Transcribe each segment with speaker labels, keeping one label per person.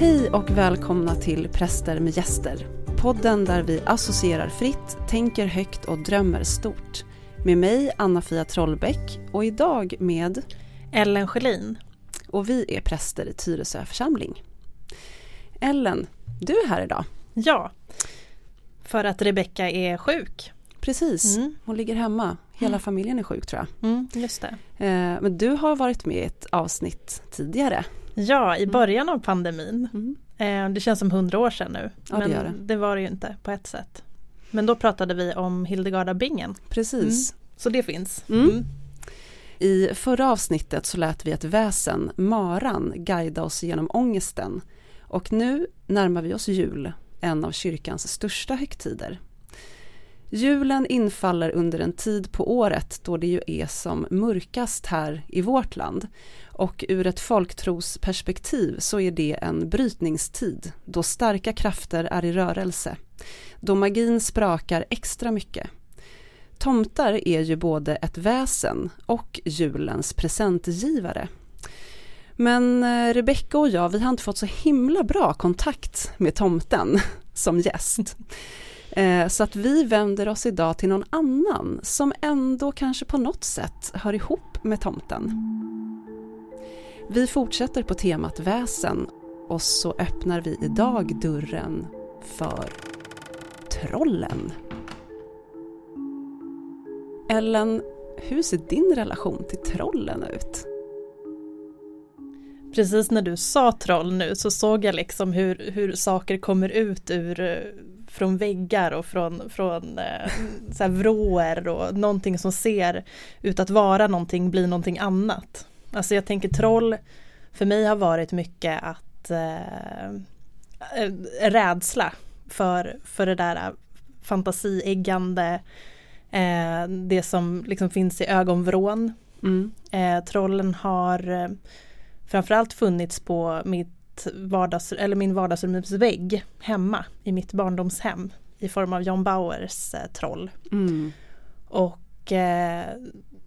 Speaker 1: Hej och välkomna till Präster med gäster. Podden där vi associerar fritt, tänker högt och drömmer stort. Med mig Anna-Fia Trollbäck och idag med
Speaker 2: Ellen Schelin.
Speaker 1: Och vi är präster i Tyresö församling. Ellen, du är här idag.
Speaker 2: Ja, för att Rebecka är sjuk.
Speaker 1: Precis, mm. hon ligger hemma. Hela mm. familjen är sjuk tror
Speaker 2: jag. Mm, just det.
Speaker 1: Eh, men du har varit med i ett avsnitt tidigare.
Speaker 2: Ja, i mm. början av pandemin. Mm. Eh, det känns som hundra år sedan nu.
Speaker 1: Ja,
Speaker 2: men
Speaker 1: det, det.
Speaker 2: det, var det ju inte på ett sätt. Men då pratade vi om Hildegarda Bingen.
Speaker 1: Precis.
Speaker 2: Mm. Så det finns.
Speaker 1: I förra avsnittet så lät vi ett väsen, maran, guida oss genom ångesten. Och nu närmar vi oss jul, en av kyrkans största högtider. Julen infaller under en tid på året då det ju är som mörkast här i vårt land. Och ur ett folktrosperspektiv så är det en brytningstid då starka krafter är i rörelse. Då magin sprakar extra mycket. Tomtar är ju både ett väsen och julens presentgivare. Men Rebecca Rebecka och jag, vi har inte fått så himla bra kontakt med tomten som gäst. Eh, så att vi vänder oss idag till någon annan som ändå kanske på något sätt hör ihop med tomten. Vi fortsätter på temat väsen och så öppnar vi idag dörren för trollen. Ellen, hur ser din relation till trollen ut?
Speaker 2: Precis när du sa troll nu så såg jag liksom hur, hur saker kommer ut ur från väggar och från, från eh, så här vrår och någonting som ser ut att vara någonting blir någonting annat. Alltså jag tänker troll för mig har varit mycket att eh, eh rädsla för, för det där fantasieggande, eh, det som liksom finns i ögonvrån. Mm. Eh, trollen har eh, framförallt funnits på mitt vardags, eller min vardagsrumsvägg hemma i mitt barndomshem i form av John Bauers eh, troll. Mm. Och eh,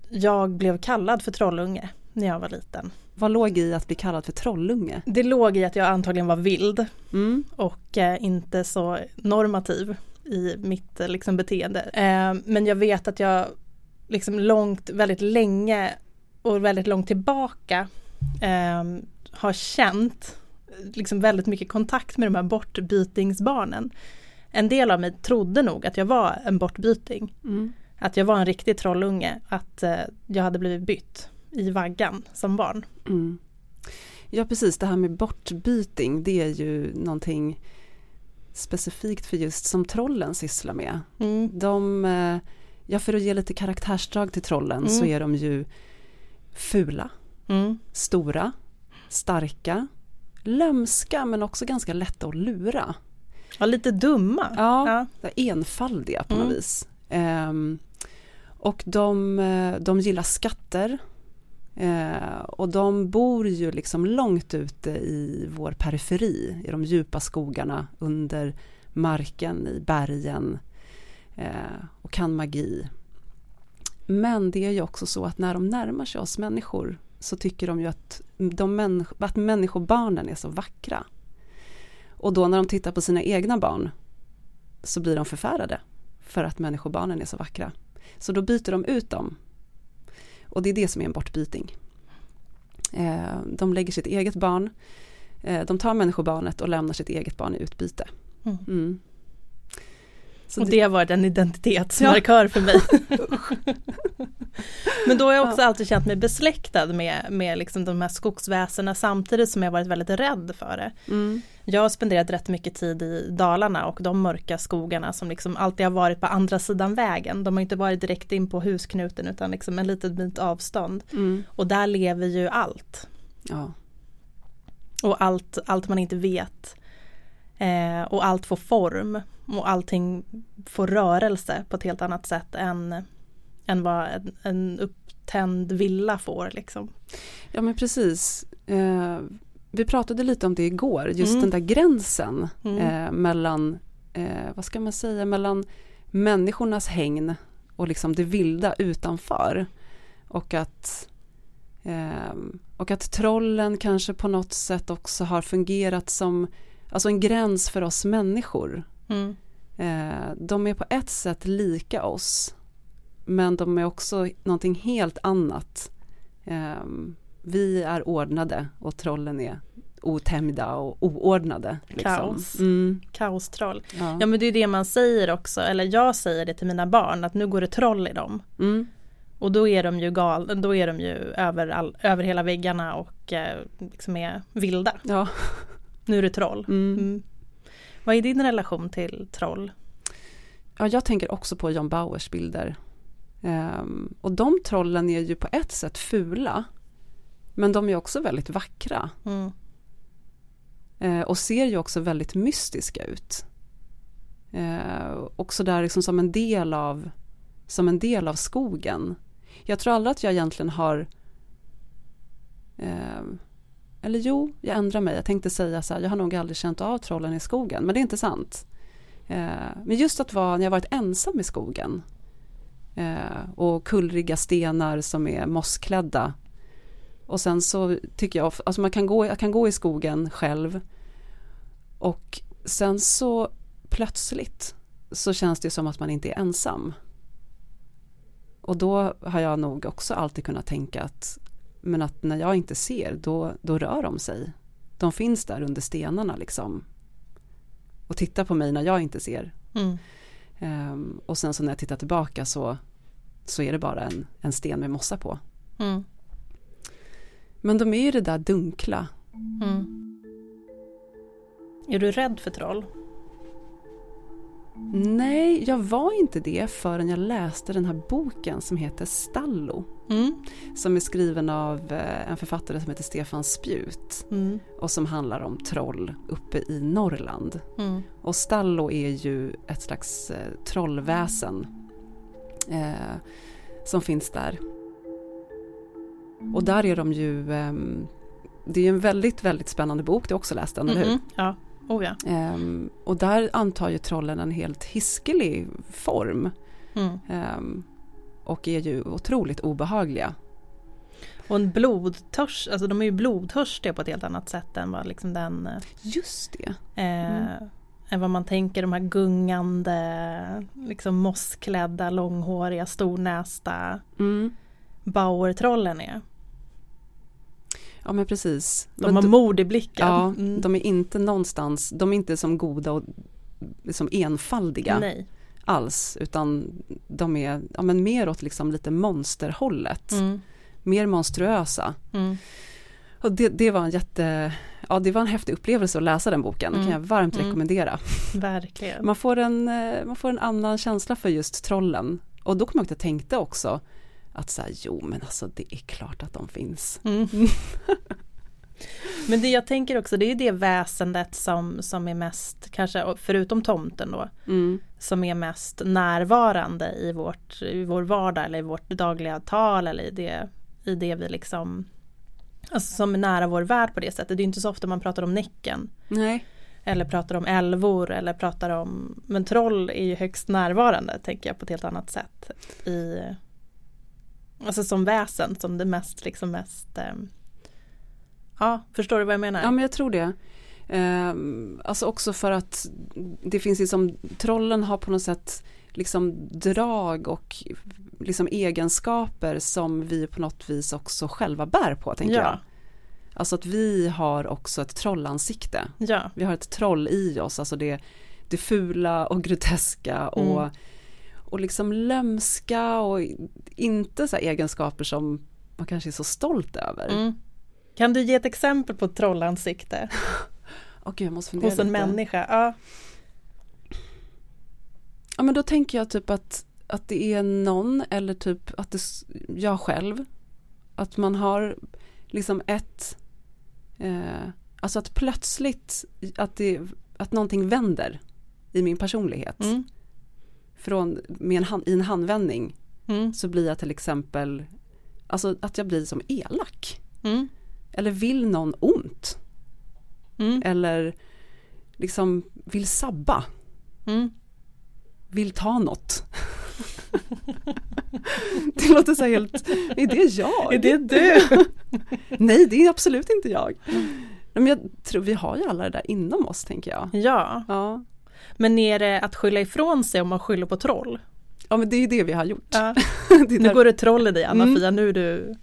Speaker 2: jag blev kallad för trollunge när jag var liten.
Speaker 1: Vad låg i att bli kallad för trollunge?
Speaker 2: Det låg i att jag antagligen var vild mm. och eh, inte så normativ i mitt eh, liksom, beteende. Eh, men jag vet att jag liksom långt, väldigt länge och väldigt långt tillbaka eh, har känt liksom väldigt mycket kontakt med de här bortbytingsbarnen. En del av mig trodde nog att jag var en bortbyting. Mm. Att jag var en riktig trollunge, att eh, jag hade blivit bytt i vaggan som barn. Mm.
Speaker 1: Ja precis, det här med bortbyting det är ju någonting specifikt för just som trollen sysslar med. Mm. De, eh, ja för att ge lite karaktärsdrag till trollen mm. så är de ju fula, mm. stora, starka, lömska men också ganska lätta att lura.
Speaker 2: Ja, lite dumma.
Speaker 1: Ja, ja. enfaldiga på mm. något vis. Um, och de, eh, de gillar skatter. Uh, och de bor ju liksom långt ute i vår periferi, i de djupa skogarna under marken, i bergen uh, och kan magi. Men det är ju också så att när de närmar sig oss människor så tycker de ju att, de människ att människobarnen är så vackra. Och då när de tittar på sina egna barn så blir de förfärade för att människobarnen är så vackra. Så då byter de ut dem. Och det är det som är en bortbyting. Eh, de lägger sitt eget barn, eh, de tar människobarnet och lämnar sitt eget barn i utbyte. Mm. Mm.
Speaker 2: Så och det, det har varit en identitetsmarkör ja. för mig. Men då har jag också alltid känt mig besläktad med, med liksom de här skogsväsena samtidigt som jag varit väldigt rädd för det. Mm. Jag har spenderat rätt mycket tid i Dalarna och de mörka skogarna som liksom alltid har varit på andra sidan vägen. De har inte varit direkt in på husknuten utan liksom en liten bit avstånd. Mm. Och där lever ju allt. Ja. Och allt, allt man inte vet. Eh, och allt får form och allting får rörelse på ett helt annat sätt än, än vad en, en upptänd villa får. Liksom.
Speaker 1: Ja men precis. Eh, vi pratade lite om det igår, just mm. den där gränsen mm. eh, mellan, eh, vad ska man säga, mellan människornas hägn och liksom det vilda utanför. Och att, eh, Och att trollen kanske på något sätt också har fungerat som alltså en gräns för oss människor.
Speaker 2: Mm.
Speaker 1: Eh, de är på ett sätt lika oss, men de är också någonting helt annat. Eh, vi är ordnade och trollen är otämjda och oordnade. Liksom.
Speaker 2: Kaos.
Speaker 1: Mm,
Speaker 2: Kaostroll.
Speaker 1: ja.
Speaker 2: Ja men det är det man säger också, eller jag säger det till mina barn, att nu går det troll i dem.
Speaker 1: Mm,
Speaker 2: Och då är de ju galna, då är de ju över, all, över hela väggarna och eh, liksom är vilda.
Speaker 1: ja.
Speaker 2: Nu är det troll.
Speaker 1: Mm.
Speaker 2: Mm. Vad är din relation till troll?
Speaker 1: ja, jag tänker också på John Bauers bilder. Ehm, och de trollen är ju på ett sätt fula, men de är också väldigt vackra.
Speaker 2: Mm.
Speaker 1: Eh, och ser ju också väldigt mystiska ut. Eh, också där liksom som en del av som en del av skogen. Jag tror aldrig att jag egentligen har eh, eller jo, jag ändrar mig. Jag tänkte säga så här, jag har nog aldrig känt av trollen i skogen, men det är inte sant. Men just att vara, när jag varit ensam i skogen eh, och kullriga stenar som är mossklädda och sen så tycker jag, alltså man kan gå, jag kan gå i skogen själv och sen så plötsligt så känns det som att man inte är ensam. Och då har jag nog också alltid kunnat tänka att men att när jag inte ser då, då rör de sig. De finns där under stenarna liksom. Och tittar på mig när jag inte ser.
Speaker 2: Mm.
Speaker 1: Ehm, och sen så när jag tittar tillbaka så, så är det bara en, en sten med mossa på.
Speaker 2: Mm.
Speaker 1: Men de är ju det där dunkla.
Speaker 2: Mm. Är du rädd för troll?
Speaker 1: Nej, jag var inte det förrän jag läste den här boken som heter Stallo.
Speaker 2: Mm.
Speaker 1: Som är skriven av eh, en författare som heter Stefan Spjut.
Speaker 2: Mm.
Speaker 1: Och som handlar om troll uppe i Norrland.
Speaker 2: Mm.
Speaker 1: Och Stallo är ju ett slags eh, trollväsen. Eh, som finns där. Och där är de ju... ehm, det är en väldigt, väldigt spännande bok. Du har också läst den, eller hur?
Speaker 2: Mm. Ja, oh ja.
Speaker 1: Ehm, och där antar ju trollen en helt hiskelig form.
Speaker 2: Mm.
Speaker 1: ehm, och är ju otroligt obehagliga.
Speaker 2: Och en blodtörst, alltså de är ju blodtörstiga på ett helt annat sätt än vad liksom den
Speaker 1: Just det.
Speaker 2: eh,
Speaker 1: Mm.
Speaker 2: än vad man tänker de här gungande, liksom mossklädda, långhåriga, stornästa
Speaker 1: Mm.
Speaker 2: Bauer-trollen är.
Speaker 1: Ja men precis.
Speaker 2: De
Speaker 1: Men
Speaker 2: har mod i blicken.
Speaker 1: Ja,
Speaker 2: Mm.
Speaker 1: de är inte någonstans, de är inte som goda och liksom enfaldiga
Speaker 2: Nej.
Speaker 1: alls, utan de är ja, men mer åt liksom lite monsterhållet,
Speaker 2: Mm.
Speaker 1: mer monstruösa.
Speaker 2: Mm.
Speaker 1: Och det, det var en jätte, ja det var en häftig upplevelse att läsa den boken, det kan
Speaker 2: Mm.
Speaker 1: jag varmt
Speaker 2: Mm.
Speaker 1: rekommendera.
Speaker 2: Verkligen.
Speaker 1: Man får, en, eh, man får en annan känsla för just trollen. Och då kommer jag ihåg att jag tänkte också att här, jo men alltså det är klart att de finns.
Speaker 2: Mm. Men det jag tänker också, det är det väsendet som, som är mest, kanske förutom tomten då,
Speaker 1: Mm.
Speaker 2: som är mest närvarande i, vårt, i vår vardag eller i vårt dagliga tal eller i det, i det vi liksom Alltså som är nära vår värld på det sättet. Det är inte så ofta man pratar om Näcken.
Speaker 1: Nej.
Speaker 2: Eller pratar om älvor eller pratar om Men troll är ju högst närvarande tänker jag på ett helt annat sätt. I, alltså som väsen, som det mest liksom mest eh, Ja, förstår du vad jag menar?
Speaker 1: Ja men jag tror det. Ehm, alltså också för att det finns ju som, trollen har på något sätt liksom drag och liksom egenskaper som vi på något vis också själva bär på tänker
Speaker 2: Ja.
Speaker 1: jag. Alltså att vi har också ett trollansikte.
Speaker 2: ja.
Speaker 1: Vi har ett troll i oss, alltså det, det fula och groteska och,
Speaker 2: Mm.
Speaker 1: Och liksom lömska och inte så egenskaper som man kanske är så stolt över.
Speaker 2: Mm. Kan du ge ett exempel på ett trollansikte
Speaker 1: gud, jag måste fundera
Speaker 2: hos en
Speaker 1: lite.
Speaker 2: människa? Ja.
Speaker 1: Ja men då tänker jag typ att, att det är någon eller typ att det, jag själv, att man har liksom ett, eh, alltså att plötsligt att, det, att någonting vänder i min personlighet.
Speaker 2: Mm.
Speaker 1: Från, med en hand, I en handvändning
Speaker 2: Mm.
Speaker 1: så blir jag till exempel, alltså att jag blir som elak.
Speaker 2: Mm.
Speaker 1: Eller vill någon ont.
Speaker 2: Mm.
Speaker 1: Eller liksom vill sabba.
Speaker 2: Mm.
Speaker 1: vill ta något. det låter så helt, är det jag?
Speaker 2: Är det du?
Speaker 1: Nej, det är absolut inte jag. Men jag tror vi har ju alla det där inom oss, tänker jag.
Speaker 2: Ja,
Speaker 1: Ja,
Speaker 2: men är det att skylla ifrån sig om man skyller på troll?
Speaker 1: ja men det är det vi har gjort.
Speaker 2: Ja. Nu går det troll i dig Anna-Fia,
Speaker 1: Mm.
Speaker 2: nu, du,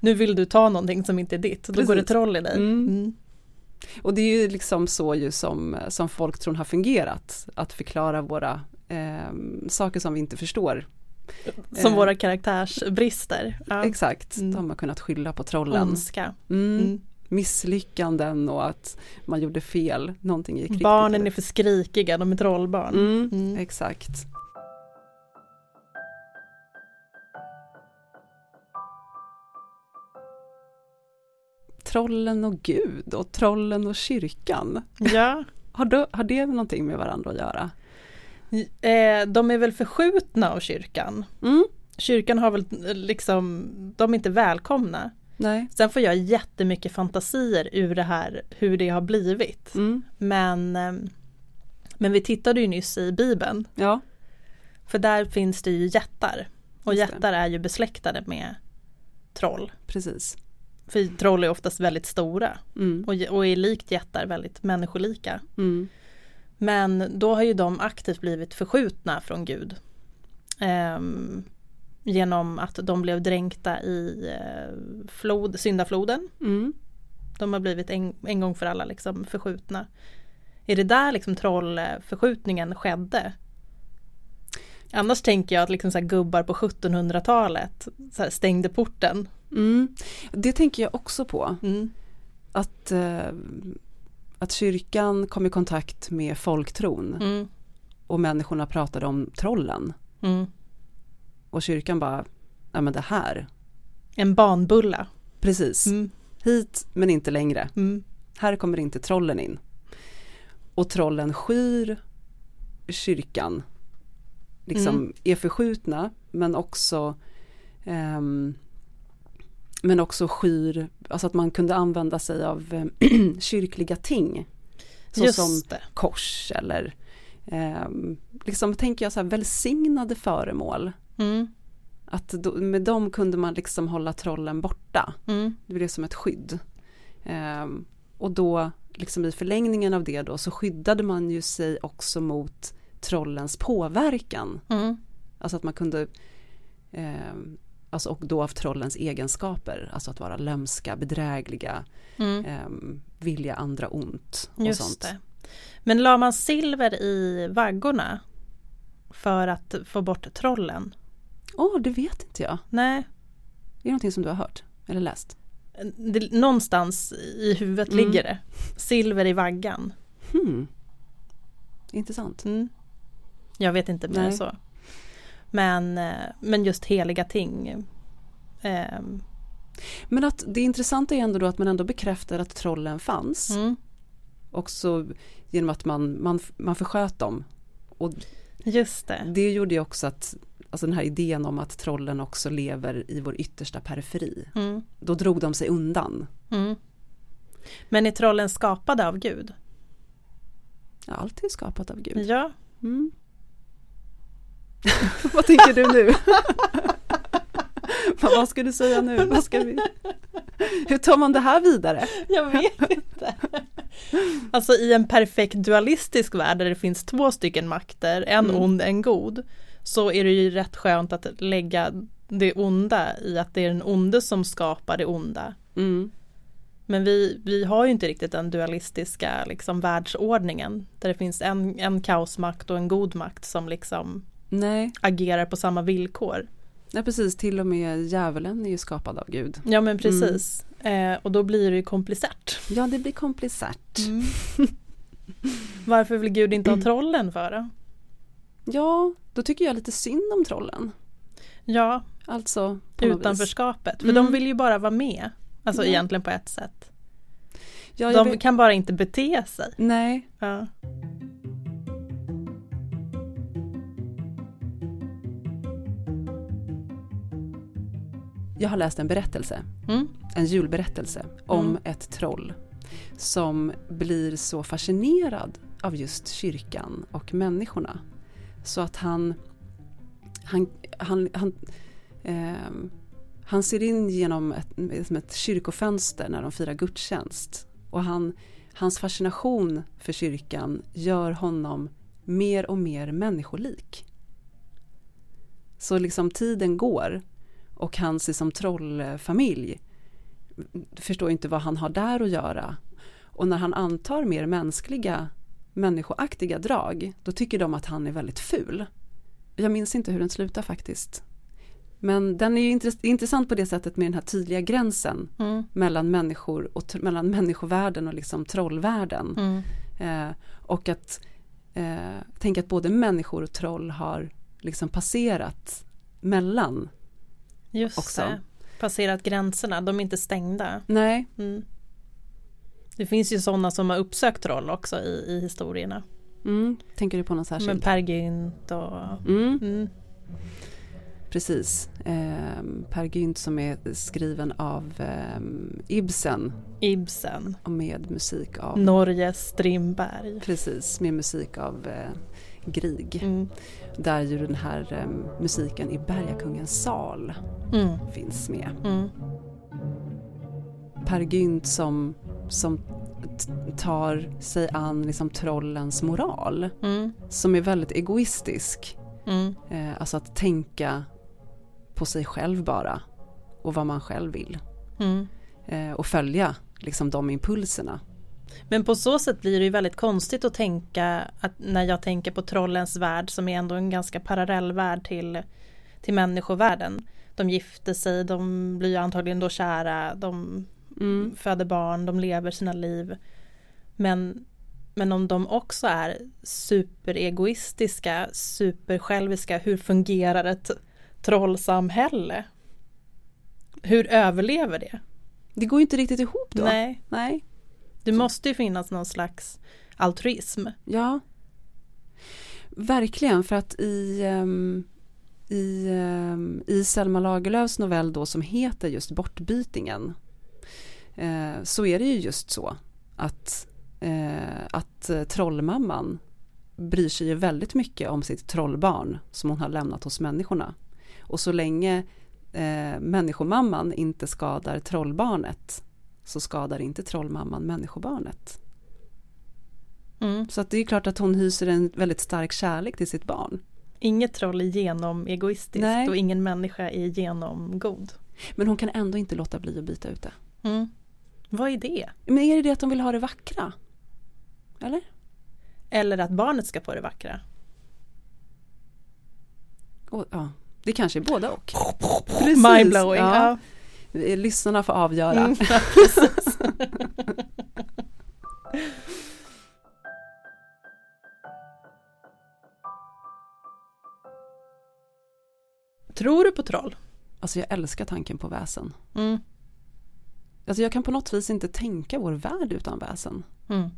Speaker 2: nu vill du ta någonting som inte är ditt. Då går det
Speaker 1: Precis.
Speaker 2: troll i dig.
Speaker 1: Mm.
Speaker 2: Mm.
Speaker 1: Och det är ju liksom så ju som, som folktron har fungerat, att förklara våra eh, saker som vi inte förstår.
Speaker 2: Som
Speaker 1: Eh.
Speaker 2: våra karaktärsbrister. Ja.
Speaker 1: Exakt,
Speaker 2: Mm.
Speaker 1: då har kunnat skylla på trollen.
Speaker 2: Ondska.
Speaker 1: Mm. Misslyckanden och att man gjorde fel, någonting gick riktigt
Speaker 2: Barnen är för skrikiga, de är trollbarn.
Speaker 1: Mm,
Speaker 2: Mm.
Speaker 1: Exakt. Trollen och Gud och trollen och kyrkan.
Speaker 2: Ja,
Speaker 1: Har, det, har det någonting med varandra att göra?
Speaker 2: eh, de är väl förskjutna av kyrkan.
Speaker 1: Mm.
Speaker 2: Kyrkan har väl eh, liksom, de är inte välkomna.
Speaker 1: Nej.
Speaker 2: Sen får jag jättemycket fantasier ur det här, hur det har blivit.
Speaker 1: Mm.
Speaker 2: Men, eh, men vi tittade ju nyss i Bibeln,
Speaker 1: Ja,
Speaker 2: för där finns det ju jättar. Och
Speaker 1: Just det.
Speaker 2: jättar är ju besläktade med troll.
Speaker 1: precis.
Speaker 2: För troll är oftast väldigt stora
Speaker 1: Mm.
Speaker 2: och, och är likt jättar väldigt människolika.
Speaker 1: Mm.
Speaker 2: Men då har ju de aktivt blivit förskjutna från Gud. Ehm, genom att de blev dränkta i eh, flod, syndafloden.
Speaker 1: Mm.
Speaker 2: De har blivit en, en gång för alla liksom förskjutna. Är det där liksom trollförskjutningen skedde? Annars tänker jag att liksom så här gubbar på 1700-talet så här stängde porten.
Speaker 1: Mm. Det tänker jag också på.
Speaker 2: Mm.
Speaker 1: Att, eh, att kyrkan kom i kontakt med folktron
Speaker 2: Mm.
Speaker 1: och människorna pratade om trollen. Och kyrkan bara, ja men det här,
Speaker 2: En banbulla.
Speaker 1: precis,
Speaker 2: Mm.
Speaker 1: hit men inte längre.
Speaker 2: Mm.
Speaker 1: Här kommer inte trollen in. Och trollen skyr kyrkan, liksom
Speaker 2: Mm.
Speaker 1: är förskjutna men också ehm, men också skyr, alltså att man kunde använda sig av eh, kyrkliga ting. Så som
Speaker 2: Just det.
Speaker 1: kors eller ehm, liksom tänker jag så här välsignade föremål.
Speaker 2: Mm.
Speaker 1: Att då, med dem kunde man liksom hålla trollen borta.
Speaker 2: Mm.
Speaker 1: Det blev som ett skydd. Ehm, och då, liksom i förlängningen av det då, så skyddade man ju sig också mot trollens påverkan.
Speaker 2: Mm.
Speaker 1: Alltså att man kunde, ehm, alltså och då av trollens egenskaper, alltså att vara lömska, bedrägliga,
Speaker 2: Mm.
Speaker 1: ehm, vilja andra ont och
Speaker 2: Just
Speaker 1: sånt.
Speaker 2: det. Men la man silver i vaggorna för att få bort trollen?
Speaker 1: Åh, det vet inte jag.
Speaker 2: Nej,
Speaker 1: Är det någonting som du har hört eller läst?
Speaker 2: det, någonstans i huvudet
Speaker 1: Mm.
Speaker 2: ligger det. Silver i vaggan.
Speaker 1: Hmm. Intressant.
Speaker 2: Mm. Jag vet inte mer än så. Men, eh, men just heliga ting. Ehm,
Speaker 1: Men att det intressanta är ändå då att man ändå bekräftar att trollen fanns.
Speaker 2: mm.
Speaker 1: Också genom att man, man, man försköt dem. Och
Speaker 2: Just det.
Speaker 1: det gjorde ju också att, alltså den här idén om att trollen också lever i vår yttersta periferi.
Speaker 2: Mm.
Speaker 1: Då drog de sig undan.
Speaker 2: Mm. Men är trollen skapade av Gud?
Speaker 1: Ja, allt är skapat av Gud.
Speaker 2: Ja.
Speaker 1: Mm. Vad tänker du nu? vad, ska du säga nu? Vad ska vi... Hur tar man det här vidare?
Speaker 2: Jag vet inte. Alltså i en perfekt dualistisk värld där det finns två stycken makter, en
Speaker 1: Mm.
Speaker 2: ond, en god, så är det ju rätt skönt att lägga det onda i att det är den onde som skapar det onda.
Speaker 1: Mm.
Speaker 2: Men vi, vi har ju inte riktigt den dualistiska liksom, världsordningen där det finns en, en kaosmakt och en god makt som liksom
Speaker 1: Nej,
Speaker 2: agerar på samma villkor.
Speaker 1: nej, precis. Till och med djävulen är ju skapad av Gud.
Speaker 2: Ja men precis. Eh, och då blir det ju komplicerat.
Speaker 1: Ja, det blir komplicerat.
Speaker 2: Varför vill Gud inte ha trollen för då?
Speaker 1: Ja, då tycker jag lite synd om trollen.
Speaker 2: Ja,
Speaker 1: Alltså,
Speaker 2: utanförskapet. För
Speaker 1: Mm.
Speaker 2: de vill ju bara vara med. Alltså
Speaker 1: Ja.
Speaker 2: egentligen på ett sätt.
Speaker 1: Ja,
Speaker 2: De
Speaker 1: vet-
Speaker 2: kan bara inte bete sig.
Speaker 1: Nej,
Speaker 2: Ja.
Speaker 1: jag har läst en berättelse,
Speaker 2: Mm.
Speaker 1: en julberättelse om
Speaker 2: Mm.
Speaker 1: ett troll som blir så fascinerad av just kyrkan och människorna. Så att han, han, han, han, eh, han ser in genom ett, liksom ett kyrkofönster när de firar gudstjänst. Och han, hans fascination för kyrkan gör honom mer och mer människolik. Så liksom tiden går och hans liksom trollfamilj förstår inte vad han har där att göra. Och när han antar mer mänskliga, människoaktiga drag, då tycker de att han är väldigt ful. Jag minns inte hur den slutar faktiskt. Men den är ju intressant på det sättet med den här tydliga gränsen mm. mellan människor och mellan människovärlden och liksom trollvärlden. Mm. Eh, och att eh, tänka att både människor och troll har liksom passerat mellan.
Speaker 2: Just också. det, passerat gränserna, de är inte stängda.
Speaker 1: Nej. Mm.
Speaker 2: Det finns ju sådana som har uppsökt troll också i, i historierna.
Speaker 1: Mm. Tänker du på någon särskild?
Speaker 2: Men Per Gynt och mm. mm.
Speaker 1: Precis. Eh, per Gynt som är skriven av eh, Ibsen.
Speaker 2: Ibsen.
Speaker 1: Och med musik av
Speaker 2: Norge Strindberg.
Speaker 1: Precis, med musik av eh, Grieg. Mm. Där ju den här eh, musiken i Bergakungens sal mm. finns med. Mm. Per Gynt som, som tar sig an liksom trollens moral. Mm. Som är väldigt egoistisk. Mm. Eh, alltså att tänka på sig själv bara och vad man själv vill. Mm. Eh, och följa liksom de impulserna.
Speaker 2: Men på så sätt blir det ju väldigt konstigt att tänka att när jag tänker på trollens värld som är ändå en ganska parallell värld till, till människovärlden. De gifter sig, de blir antagligen då kära, de mm. föder barn, de lever sina liv. Men, men om de också är superegoistiska, supersjälviska, hur fungerar ett trollsamhälle? Hur överlever det?
Speaker 1: Det går inte riktigt ihop då.
Speaker 2: Nej.
Speaker 1: Nej.
Speaker 2: Det måste ju finnas någon slags altruism.
Speaker 1: Ja. Verkligen, för att i, um, i, um, i Selma Lagerlöfs novell då som heter just Bortbytingen uh, så är det ju just så att, uh, att trollmamman bryr sig ju väldigt mycket om sitt trollbarn som hon har lämnat hos människorna. Och så länge eh, människomamman inte skadar trollbarnet så skadar inte trollmamman människobarnet. Mm. Så att det är klart att hon hyser en väldigt stark kärlek till sitt barn.
Speaker 2: Inget troll är genom egoistiskt Nej. och ingen människa är genom god.
Speaker 1: Men hon kan ändå inte låta bli att byta ut det.
Speaker 2: Mm. Vad är det?
Speaker 1: Men är det det att de vill ha det vackra? Eller?
Speaker 2: Eller att barnet ska få det vackra?
Speaker 1: Och, ja, det kanske är båda och.
Speaker 2: Mindblowing. Ja.
Speaker 1: Ja. Lyssnarna får avgöra. Mm,
Speaker 2: Tror du på troll?
Speaker 1: Alltså jag älskar tanken på väsen. Mm. Alltså jag kan på något vis inte tänka vår värld utan väsen. Mm.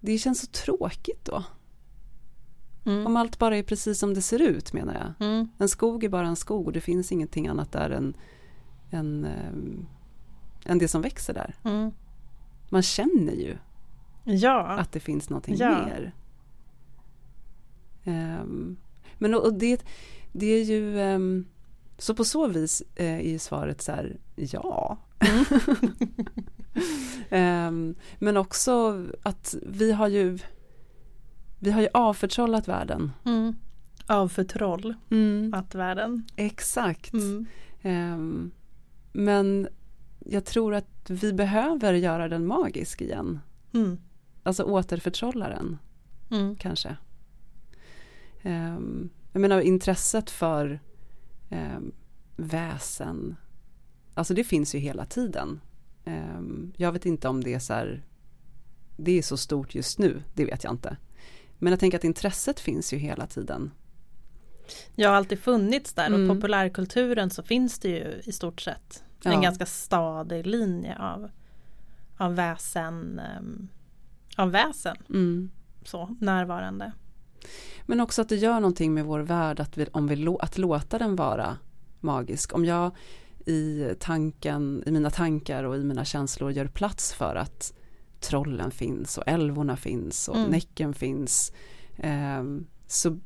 Speaker 1: Det känns så tråkigt då. Mm. Om allt bara är precis som det ser ut menar jag. Mm. En skog är bara en skog och det finns ingenting annat där än, än, ähm, än det som växer där. Mm. Man känner ju
Speaker 2: ja.
Speaker 1: att det finns någonting ja. mer. Um, men och det, det är ju um, så på så vis uh, är ju svaret så här ja. Um, men också att vi har ju vi har ju avförtrollat världen. Mm.
Speaker 2: Avförtroll, mm. att världen.
Speaker 1: Exakt. Mm. Um, men jag tror att vi behöver göra den magisk igen. Mm. Alltså återförtrolla den, mm. kanske. Um, jag menar intresset för väsen, alltså det finns ju hela tiden. Um, jag vet inte om det är så här, det är så stort just nu, det vet jag inte. Men jag tänker att intresset finns ju hela tiden.
Speaker 2: Jag har alltid funnits där och mm. populärkulturen så finns det ju i stort sett ja. en ganska stadig linje av, av väsen, um, av väsen. Mm. Så, närvarande.
Speaker 1: Men också att det gör någonting med vår värld att, vi, om vi, att låta den vara magisk. Om jag i tanken, i mina tankar och i mina känslor gör plats för att trollen finns och älvorna finns och mm. Näcken finns. Eh, så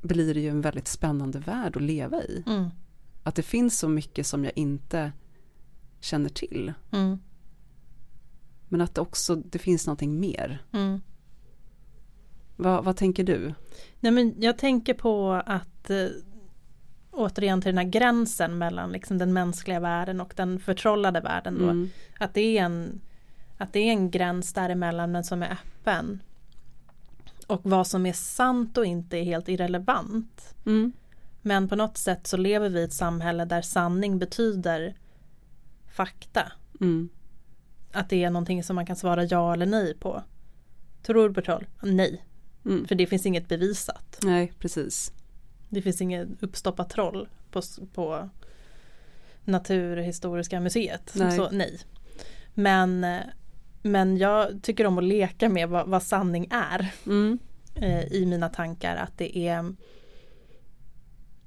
Speaker 1: blir det ju en väldigt spännande värld att leva i. Mm. Att det finns så mycket som jag inte känner till.
Speaker 2: Mm.
Speaker 1: Men att det också det finns någonting mer.
Speaker 2: Mm.
Speaker 1: Vad, vad tänker du?
Speaker 2: Nej, men jag tänker på att eh, återigen till den här gränsen mellan liksom den mänskliga världen och den förtrollade världen. Då.
Speaker 1: Mm.
Speaker 2: Att, det är en, att det är en gräns däremellan men som är öppen. Och vad som är sant och inte är helt irrelevant.
Speaker 1: Mm.
Speaker 2: Men på något sätt så lever vi i ett samhälle där sanning betyder fakta.
Speaker 1: Mm.
Speaker 2: Att det är någonting som man kan svara ja eller nej på. Tror du på troll? Nej,
Speaker 1: Mm.
Speaker 2: för det finns inget bevisat.
Speaker 1: Nej, precis.
Speaker 2: Det finns inget uppstoppat troll på, på Naturhistoriska museet.
Speaker 1: Nej.
Speaker 2: Så nej. Men, eh, men jag tycker om att leka med vad, vad sanning är
Speaker 1: Mm.
Speaker 2: eh, i mina tankar. Att det är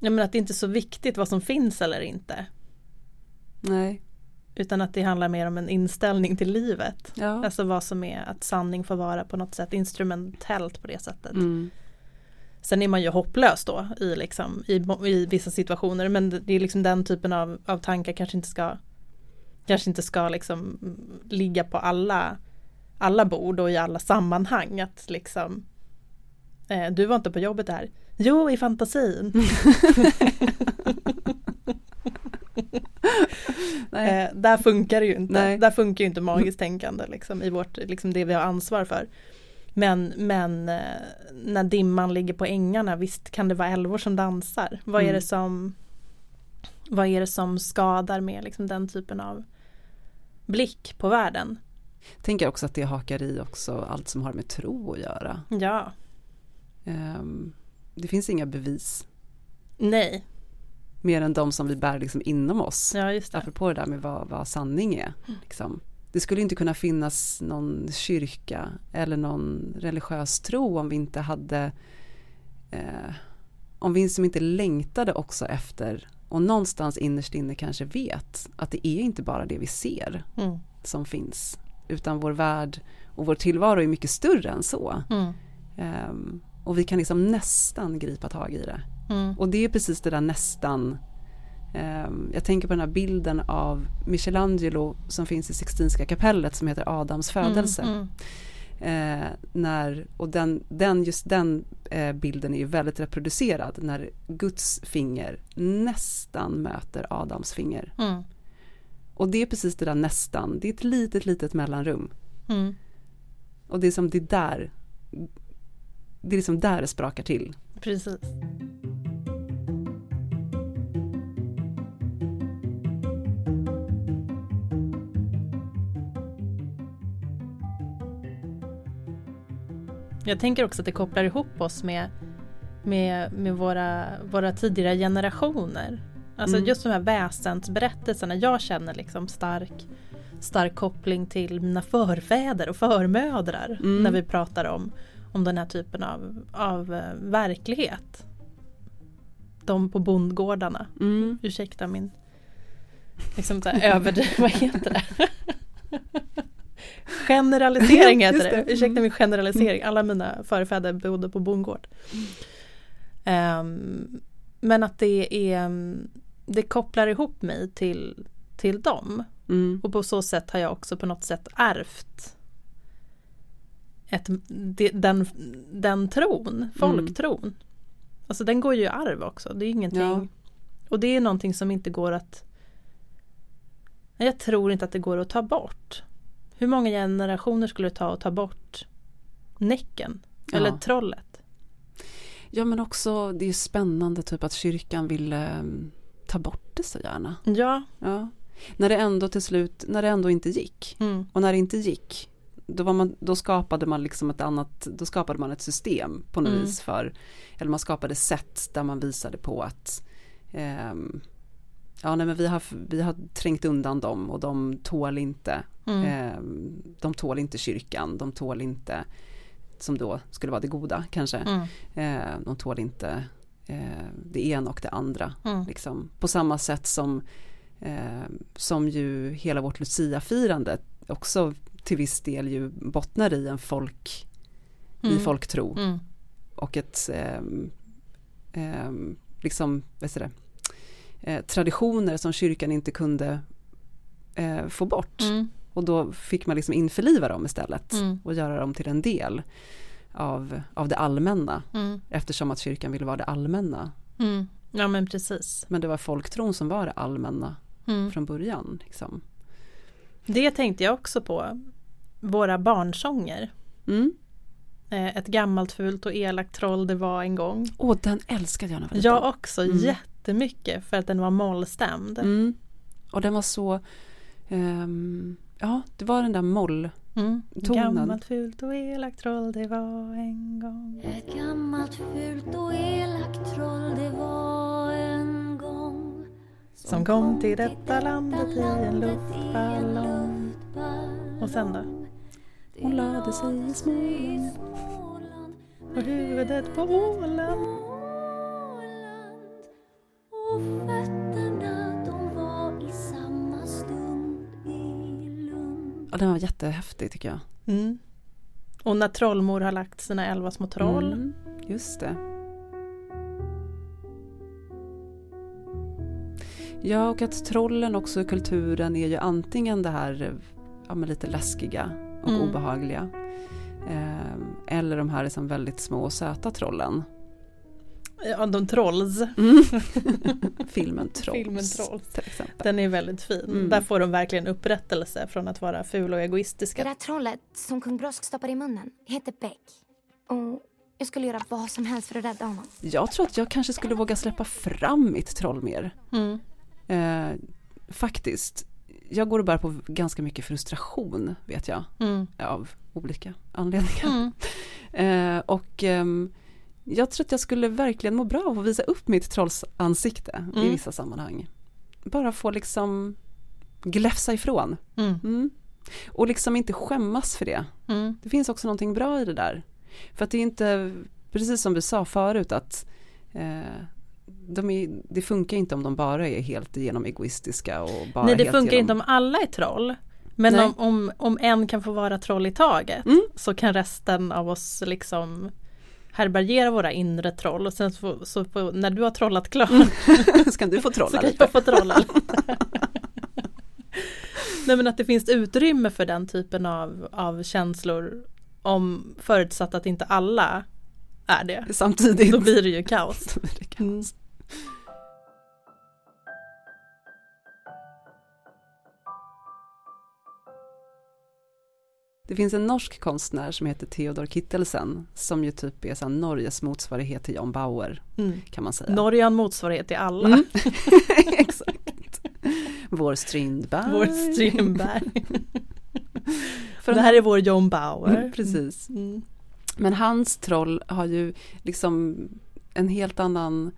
Speaker 2: jag menar att det inte är så viktigt vad som finns eller inte.
Speaker 1: Nej.
Speaker 2: Utan att det handlar mer om en inställning till livet.
Speaker 1: Ja.
Speaker 2: Alltså vad som är att sanning får vara på något sätt instrumentellt på det sättet.
Speaker 1: Mm.
Speaker 2: Sen är man ju hopplös då i, liksom, i, i vissa situationer men det är liksom den typen av, av tankar kanske inte ska kanske inte ska liksom ligga på alla alla bord och i alla sammanhang att liksom eh, du var inte på jobbet där. Jo, i fantasin.
Speaker 1: Nej.
Speaker 2: Eh, där funkar det ju inte.
Speaker 1: Nej.
Speaker 2: Där funkar ju inte magiskt tänkande liksom, i vårt, liksom det vi har ansvar för. Men, men eh, när dimman ligger på ängarna, visst kan det vara älvor som dansar. Vad är
Speaker 1: Mm.
Speaker 2: det som vad är det som skadar med liksom, den typen av blick på världen?
Speaker 1: Tänker också att det hakar i också allt som har med tro att göra.
Speaker 2: Ja,
Speaker 1: Ehm, det finns inga bevis.
Speaker 2: nej,
Speaker 1: Mer än de som vi bär liksom inom oss.
Speaker 2: ja just det.
Speaker 1: Apropå det där med vad, vad sanning är. Liksom. Det skulle inte kunna finnas någon kyrka eller någon religiös tro om vi inte hade eh, om vi som inte längtade också efter och någonstans innerst inne kanske vet att det är inte bara det vi ser
Speaker 2: Mm.
Speaker 1: som finns utan vår värld och vår tillvaro är mycket större än så.
Speaker 2: Mm.
Speaker 1: Ehm, och vi kan liksom nästan gripa tag i det.
Speaker 2: Mm.
Speaker 1: Och det är precis det där nästan. Ehm, jag tänker på den här bilden av Michelangelo som finns i Sixtinska kapellet som heter Adams födelse.
Speaker 2: Mm.
Speaker 1: Eh, när, och den, den, just den eh, bilden är ju väldigt reproducerad när Guds finger nästan möter Adams finger.
Speaker 2: Mm.
Speaker 1: Och det är precis det där nästan, det är ett litet litet mellanrum.
Speaker 2: Mm.
Speaker 1: Och det är som det där, det är liksom där det sprakar till.
Speaker 2: Precis. Jag tänker också att det kopplar ihop oss med, med, med våra, våra tidigare generationer. Alltså
Speaker 1: Mm.
Speaker 2: just de här väsensberättelserna. Jag känner liksom stark, stark koppling till mina förfäder och förmödrar
Speaker 1: Mm.
Speaker 2: när vi pratar om, om den här typen av, av eh, verklighet. De på bondgårdarna.
Speaker 1: Mm.
Speaker 2: Ursäkta min liksom så här överdriv, vad heter det? Generalisering heter det.
Speaker 1: det.
Speaker 2: Ursäkta min generalisering. Alla mina förfäder bodde på bondgård. Ehm, men att det är det kopplar ihop mig till, till dem.
Speaker 1: Mm.
Speaker 2: Och på så sätt har jag också på något sätt ärvt ett, den, den tron, folktron. Alltså den går ju i arv också. Det är ingenting.
Speaker 1: Ja.
Speaker 2: Och det är någonting som inte går att Jag tror inte att det går att ta bort. Hur många generationer skulle det ta att ta bort Näcken? Eller
Speaker 1: Ja.
Speaker 2: trollet?
Speaker 1: Ja men också det är spännande typ att kyrkan ville eh, ta bort det så gärna.
Speaker 2: Ja.
Speaker 1: Ja. När det ändå till slut, när det ändå inte gick.
Speaker 2: Mm.
Speaker 1: Och när det inte gick, då, man, då skapade man liksom ett annat, då skapade man ett system på något
Speaker 2: Mm.
Speaker 1: vis för, eller man skapade sätt där man visade på att ehm, ja nej men vi har, vi har trängt undan dem och de tål inte,
Speaker 2: Mm.
Speaker 1: ehm, de tål inte kyrkan, de tål inte, som då skulle vara det goda kanske,
Speaker 2: Mm.
Speaker 1: eh, de tål inte eh, det ena och det andra.
Speaker 2: Mm.
Speaker 1: Liksom. På samma sätt som, som ju hela vårt Lucia-firande också till viss del ju bottnar i en folk, i
Speaker 2: Mm.
Speaker 1: folktro
Speaker 2: Mm.
Speaker 1: och ett ehm, ehm, liksom, vad heter det, eh, traditioner som kyrkan inte kunde eh, få bort.
Speaker 2: Mm.
Speaker 1: Och då fick man liksom införliva dem istället
Speaker 2: Mm.
Speaker 1: och göra dem till en del av, av det allmänna.
Speaker 2: Mm.
Speaker 1: Eftersom att kyrkan ville vara det allmänna.
Speaker 2: Mm. Ja men precis.
Speaker 1: Men det var folktron som var det allmänna
Speaker 2: Mm.
Speaker 1: från början. Liksom.
Speaker 2: Det tänkte jag också på. Våra barnsånger.
Speaker 1: Mm.
Speaker 2: Eh, Ett gammalt fult och elakt troll det var en gång.
Speaker 1: Åh, den älskade jag när jag var liten.
Speaker 2: Jag också
Speaker 1: Mm.
Speaker 2: Jättemycket för att den var mollstämd.
Speaker 1: Mm. Och den var så, ehm, ja det var den där moll,
Speaker 2: Mm. Gammalt fult och elakt troll det var en gång.
Speaker 3: Ett gammalt fult och elakt troll det var en gång
Speaker 2: Som kom till detta landet i en luftballong. Och sen då?
Speaker 1: Hon lade sig i Småland.
Speaker 2: Och huvudet på. Åland
Speaker 1: Ja, den var jättehäftig tycker jag.
Speaker 2: Mm. Och när trollmor har lagt sina elva små troll.
Speaker 1: Mm, just det. Ja, och att trollen också i kulturen är ju antingen det här eh, ja, men lite läskiga och
Speaker 2: Mm.
Speaker 1: obehagliga. ehm, eller de här liksom väldigt små och söta trollen.
Speaker 2: Ja, de trolls.
Speaker 1: Filmen Trolls.
Speaker 2: Filmen Trolls.
Speaker 1: Till exempel.
Speaker 2: Den är väldigt fin.
Speaker 1: Mm.
Speaker 2: Där får de verkligen upprättelse från att vara fula och
Speaker 3: Det
Speaker 2: egoistiska.
Speaker 3: där trollet som kung Brosk stoppade i munnen heter Beck och jag skulle göra vad som helst för att rädda honom
Speaker 1: Jag tror att jag kanske skulle våga släppa fram mitt troll mer.
Speaker 2: Mm.
Speaker 1: Eh, faktiskt. Jag går och bär på ganska mycket frustration vet jag.
Speaker 2: Mm.
Speaker 1: Av olika anledningar.
Speaker 2: Mm.
Speaker 1: Eh, och ehm, jag tror att jag skulle verkligen må bra av att visa upp mitt trollsansikte i
Speaker 2: Mm.
Speaker 1: vissa sammanhang. Bara få liksom gläfsa ifrån.
Speaker 2: Mm.
Speaker 1: Mm. Och liksom inte skämmas för det.
Speaker 2: Mm.
Speaker 1: Det finns också någonting bra i det där. För att det är inte, precis som vi sa förut, att eh, de är, det funkar inte om de bara är helt igenom egoistiska och bara
Speaker 2: Nej det funkar
Speaker 1: genom,
Speaker 2: inte om alla är troll. Men om, om, om en kan få vara troll i taget
Speaker 1: Mm.
Speaker 2: så kan resten av oss liksom härbärgera våra inre troll och sen så, så på, när du har trollat klart
Speaker 1: Ska du få
Speaker 2: så
Speaker 1: trolla
Speaker 2: kan
Speaker 1: lite?
Speaker 2: jag få trolla lite. Nej men att det finns utrymme för den typen av, av känslor om förutsatt att inte alla är det.
Speaker 1: Samtidigt.
Speaker 2: Då blir det ju kaos.
Speaker 1: Då blir det kaos. Det finns en norsk konstnär som heter Theodor Kittelsen som ju typ är så Norges motsvarighet till John Bauer
Speaker 2: Mm.
Speaker 1: kan man säga.
Speaker 2: Norge har en motsvarighet till alla.
Speaker 1: Mm. Exakt. Vår Strindberg.
Speaker 2: Vår Strindberg.
Speaker 1: För
Speaker 2: det här är vår John Bauer.
Speaker 1: Mm, precis.
Speaker 2: Mm.
Speaker 1: Men hans troll har ju liksom en helt annan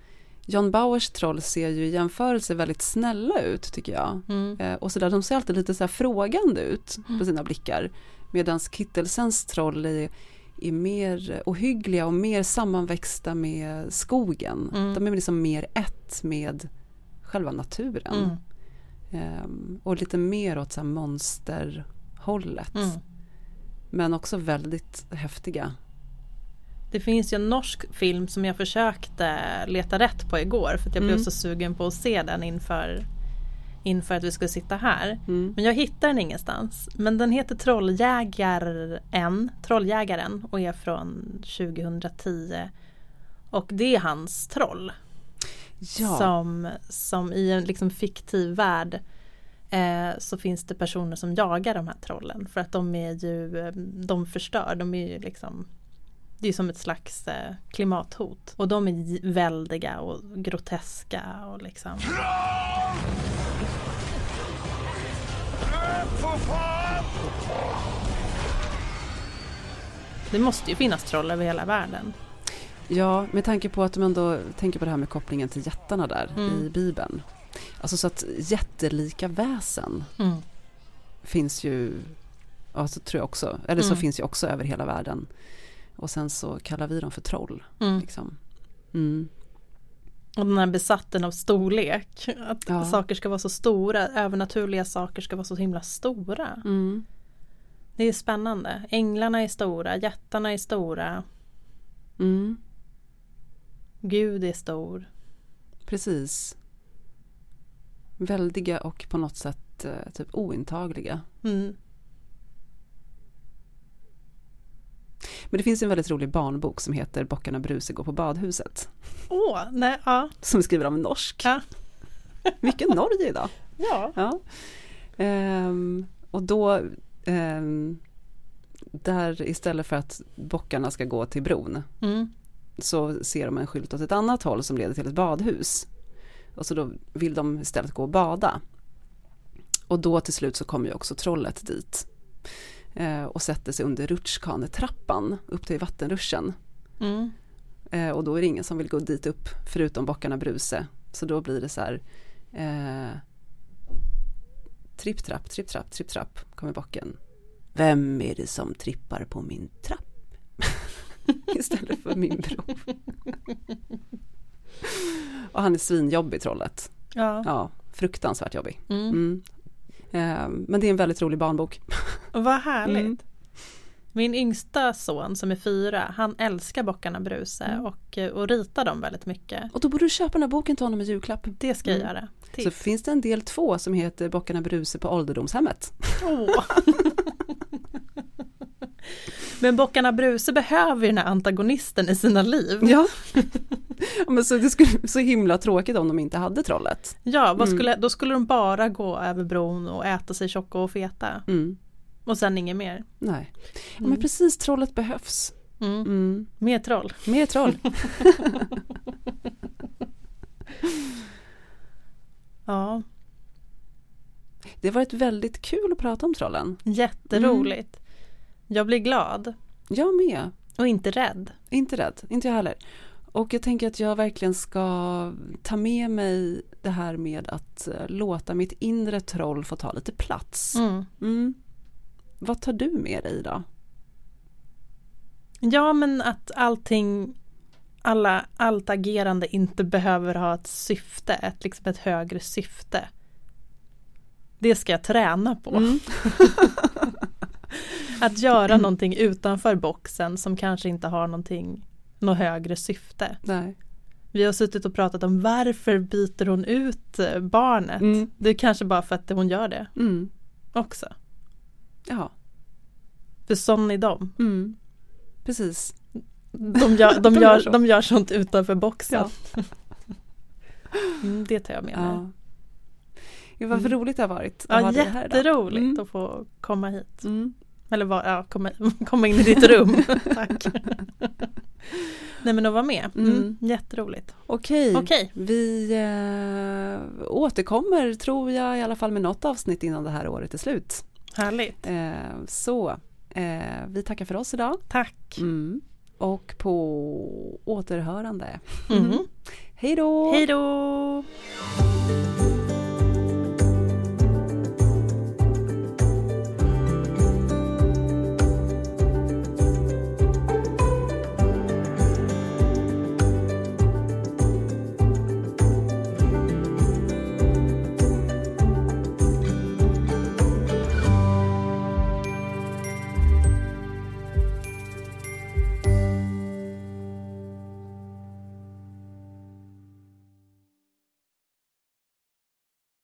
Speaker 1: John Bauers troll ser ju i jämförelse väldigt snälla ut tycker jag.
Speaker 2: Mm.
Speaker 1: Eh, och så där, de ser alltid lite så här frågande ut på sina blickar. Medan Kittelsens troll är, är mer ohyggliga och mer sammanväxta med skogen.
Speaker 2: Mm.
Speaker 1: De är liksom mer ett med själva naturen.
Speaker 2: Mm.
Speaker 1: Ehm, och lite mer åt så här monsterhållet.
Speaker 2: Mm.
Speaker 1: Men också väldigt häftiga.
Speaker 2: Det finns ju en norsk film som jag försökte leta rätt på igår för att jag blev
Speaker 1: Mm.
Speaker 2: så sugen på att se den inför, inför att vi skulle sitta här.
Speaker 1: Mm.
Speaker 2: Men jag hittar den ingenstans. Men den heter Trolljägaren, Trolljägaren och är från 2010. Och det är hans troll.
Speaker 1: Ja,
Speaker 2: Som, som i en liksom fiktiv värld eh, så finns det personer som jagar de här trollen. För att de är ju, eh, de förstör, de är ju liksom det är som ett slags eh, klimathot. Och de är väldiga och groteska och liksom. Det måste ju finnas troll över hela världen.
Speaker 1: ja, med tanke på att de ändå tänker på det här med kopplingen till jättarna där
Speaker 2: Mm.
Speaker 1: i Bibeln. Alltså så att jättelika väsen
Speaker 2: Mm.
Speaker 1: finns ju, ja så tror jag också, eller så
Speaker 2: Mm.
Speaker 1: finns ju också över hela världen. Och sen så kallar vi dem för troll.
Speaker 2: Mm.
Speaker 1: Liksom.
Speaker 2: Och den här besatten av storlek. Att
Speaker 1: Ja.
Speaker 2: saker ska vara så stora, övernaturliga saker ska vara så himla stora.
Speaker 1: Mm.
Speaker 2: Det är spännande. Änglarna är stora, jättarna är stora,
Speaker 1: Mm.
Speaker 2: Gud är stor.
Speaker 1: Precis. Väldiga och på något sätt eh, typ ointagliga.
Speaker 2: Mm.
Speaker 1: Men det finns en väldigt rolig barnbok som heter Bockarna Bruse går på badhuset.
Speaker 2: Åh, nej, ja.
Speaker 1: Som av en norsk.
Speaker 2: Ja.
Speaker 1: Mycket Norge idag.
Speaker 2: Ja.
Speaker 1: Ja. Ehm, och då ehm, där istället för att bockarna ska gå till bron
Speaker 2: Mm.
Speaker 1: så ser de en skylt åt ett annat håll som leder till ett badhus. Och så då vill de istället gå och bada. Och då till slut så kommer ju också trollet dit. Eh, och sätter sig under rutschkanetrappan upp till vattenruschen.
Speaker 2: Mm.
Speaker 1: Eh, och då är det ingen som vill gå dit upp förutom bockarna Bruse. Så då blir det så här eh, Tripp trapp, tripp trapp, tripp trapp kommer bocken. Vem är det som trippar på min trapp? Istället för min bror. och han är svinjobbig trollet.
Speaker 2: Ja.
Speaker 1: Ja, fruktansvärt jobbig.
Speaker 2: Mm.
Speaker 1: Mm. Eh, men det är en väldigt rolig barnbok.
Speaker 2: Vad härligt.
Speaker 1: Mm.
Speaker 2: Min yngsta son som är fyra, han älskar Bockarna Bruse
Speaker 1: Mm.
Speaker 2: och, eh, och ritar dem väldigt mycket.
Speaker 1: Och då borde du köpa den här boken till honom i julklapp.
Speaker 2: Det ska jag
Speaker 1: Mm.
Speaker 2: göra.
Speaker 1: Så
Speaker 2: Tips.
Speaker 1: finns det en del två som heter Bockarna Bruse på ålderdomshemmet.
Speaker 2: Åh. Men Bockarna Bruse behöver ju den här antagonisten i sina liv.
Speaker 1: Ja. Men så det skulle så himla tråkigt om de inte hade trollet.
Speaker 2: Ja, vad
Speaker 1: Mm.
Speaker 2: skulle, då skulle de bara gå över bron och äta sig tjocka och feta.
Speaker 1: Mm.
Speaker 2: Och sen inget mer.
Speaker 1: Nej. Ja,
Speaker 2: Mm.
Speaker 1: men precis, trollet behövs.
Speaker 2: Mm.
Speaker 1: Mm.
Speaker 2: Mer troll.
Speaker 1: Mer troll.
Speaker 2: Ja,
Speaker 1: Det har varit väldigt kul att prata om trollen.
Speaker 2: jätteroligt. Jag blir glad
Speaker 1: Jag med.
Speaker 2: och inte rädd.
Speaker 1: Inte rädd, inte jag heller. Och jag tänker att jag verkligen ska ta med mig det här med att eh, låta mitt inre troll få ta lite plats.
Speaker 2: Mm.
Speaker 1: Mm. Vad tar du med dig idag?
Speaker 2: Ja, men att allting, alla, allt agerande inte behöver ha ett syfte, ett, liksom ett högre syfte. Det ska jag träna på.
Speaker 1: Mm.
Speaker 2: Att göra någonting utanför boxen som kanske inte har någonting, något högre syfte.
Speaker 1: Nej.
Speaker 2: Vi har suttit och pratat om varför byter hon ut eh, barnet?
Speaker 1: Mm.
Speaker 2: Det är kanske bara för att hon gör det
Speaker 1: Mm.
Speaker 2: också.
Speaker 1: Ja.
Speaker 2: För sån är de.
Speaker 1: Mm. Precis.
Speaker 2: De gör, de,
Speaker 1: De gör
Speaker 2: gör, de gör sånt utanför boxen.
Speaker 1: Ja.
Speaker 2: Mm, det tar jag med mig.
Speaker 1: Ja. Ja, vad
Speaker 2: Mm.
Speaker 1: roligt det har varit
Speaker 2: Ja,
Speaker 1: idag.
Speaker 2: jätteroligt
Speaker 1: Mm.
Speaker 2: att få komma hit.
Speaker 1: Mm.
Speaker 2: Eller var, ja, komma, komma in i ditt rum. Tack. Nej men att vara med. Mm,
Speaker 1: Mm.
Speaker 2: Jätteroligt.
Speaker 1: Okej,
Speaker 2: Okej.
Speaker 1: vi eh, återkommer tror jag i alla fall med något avsnitt innan det här året är slut.
Speaker 2: Härligt.
Speaker 1: Eh, så eh, vi tackar för oss idag.
Speaker 2: Tack.
Speaker 1: Mm. Och på återhörande.
Speaker 2: Mhm.
Speaker 1: Hej då!
Speaker 2: Hej då!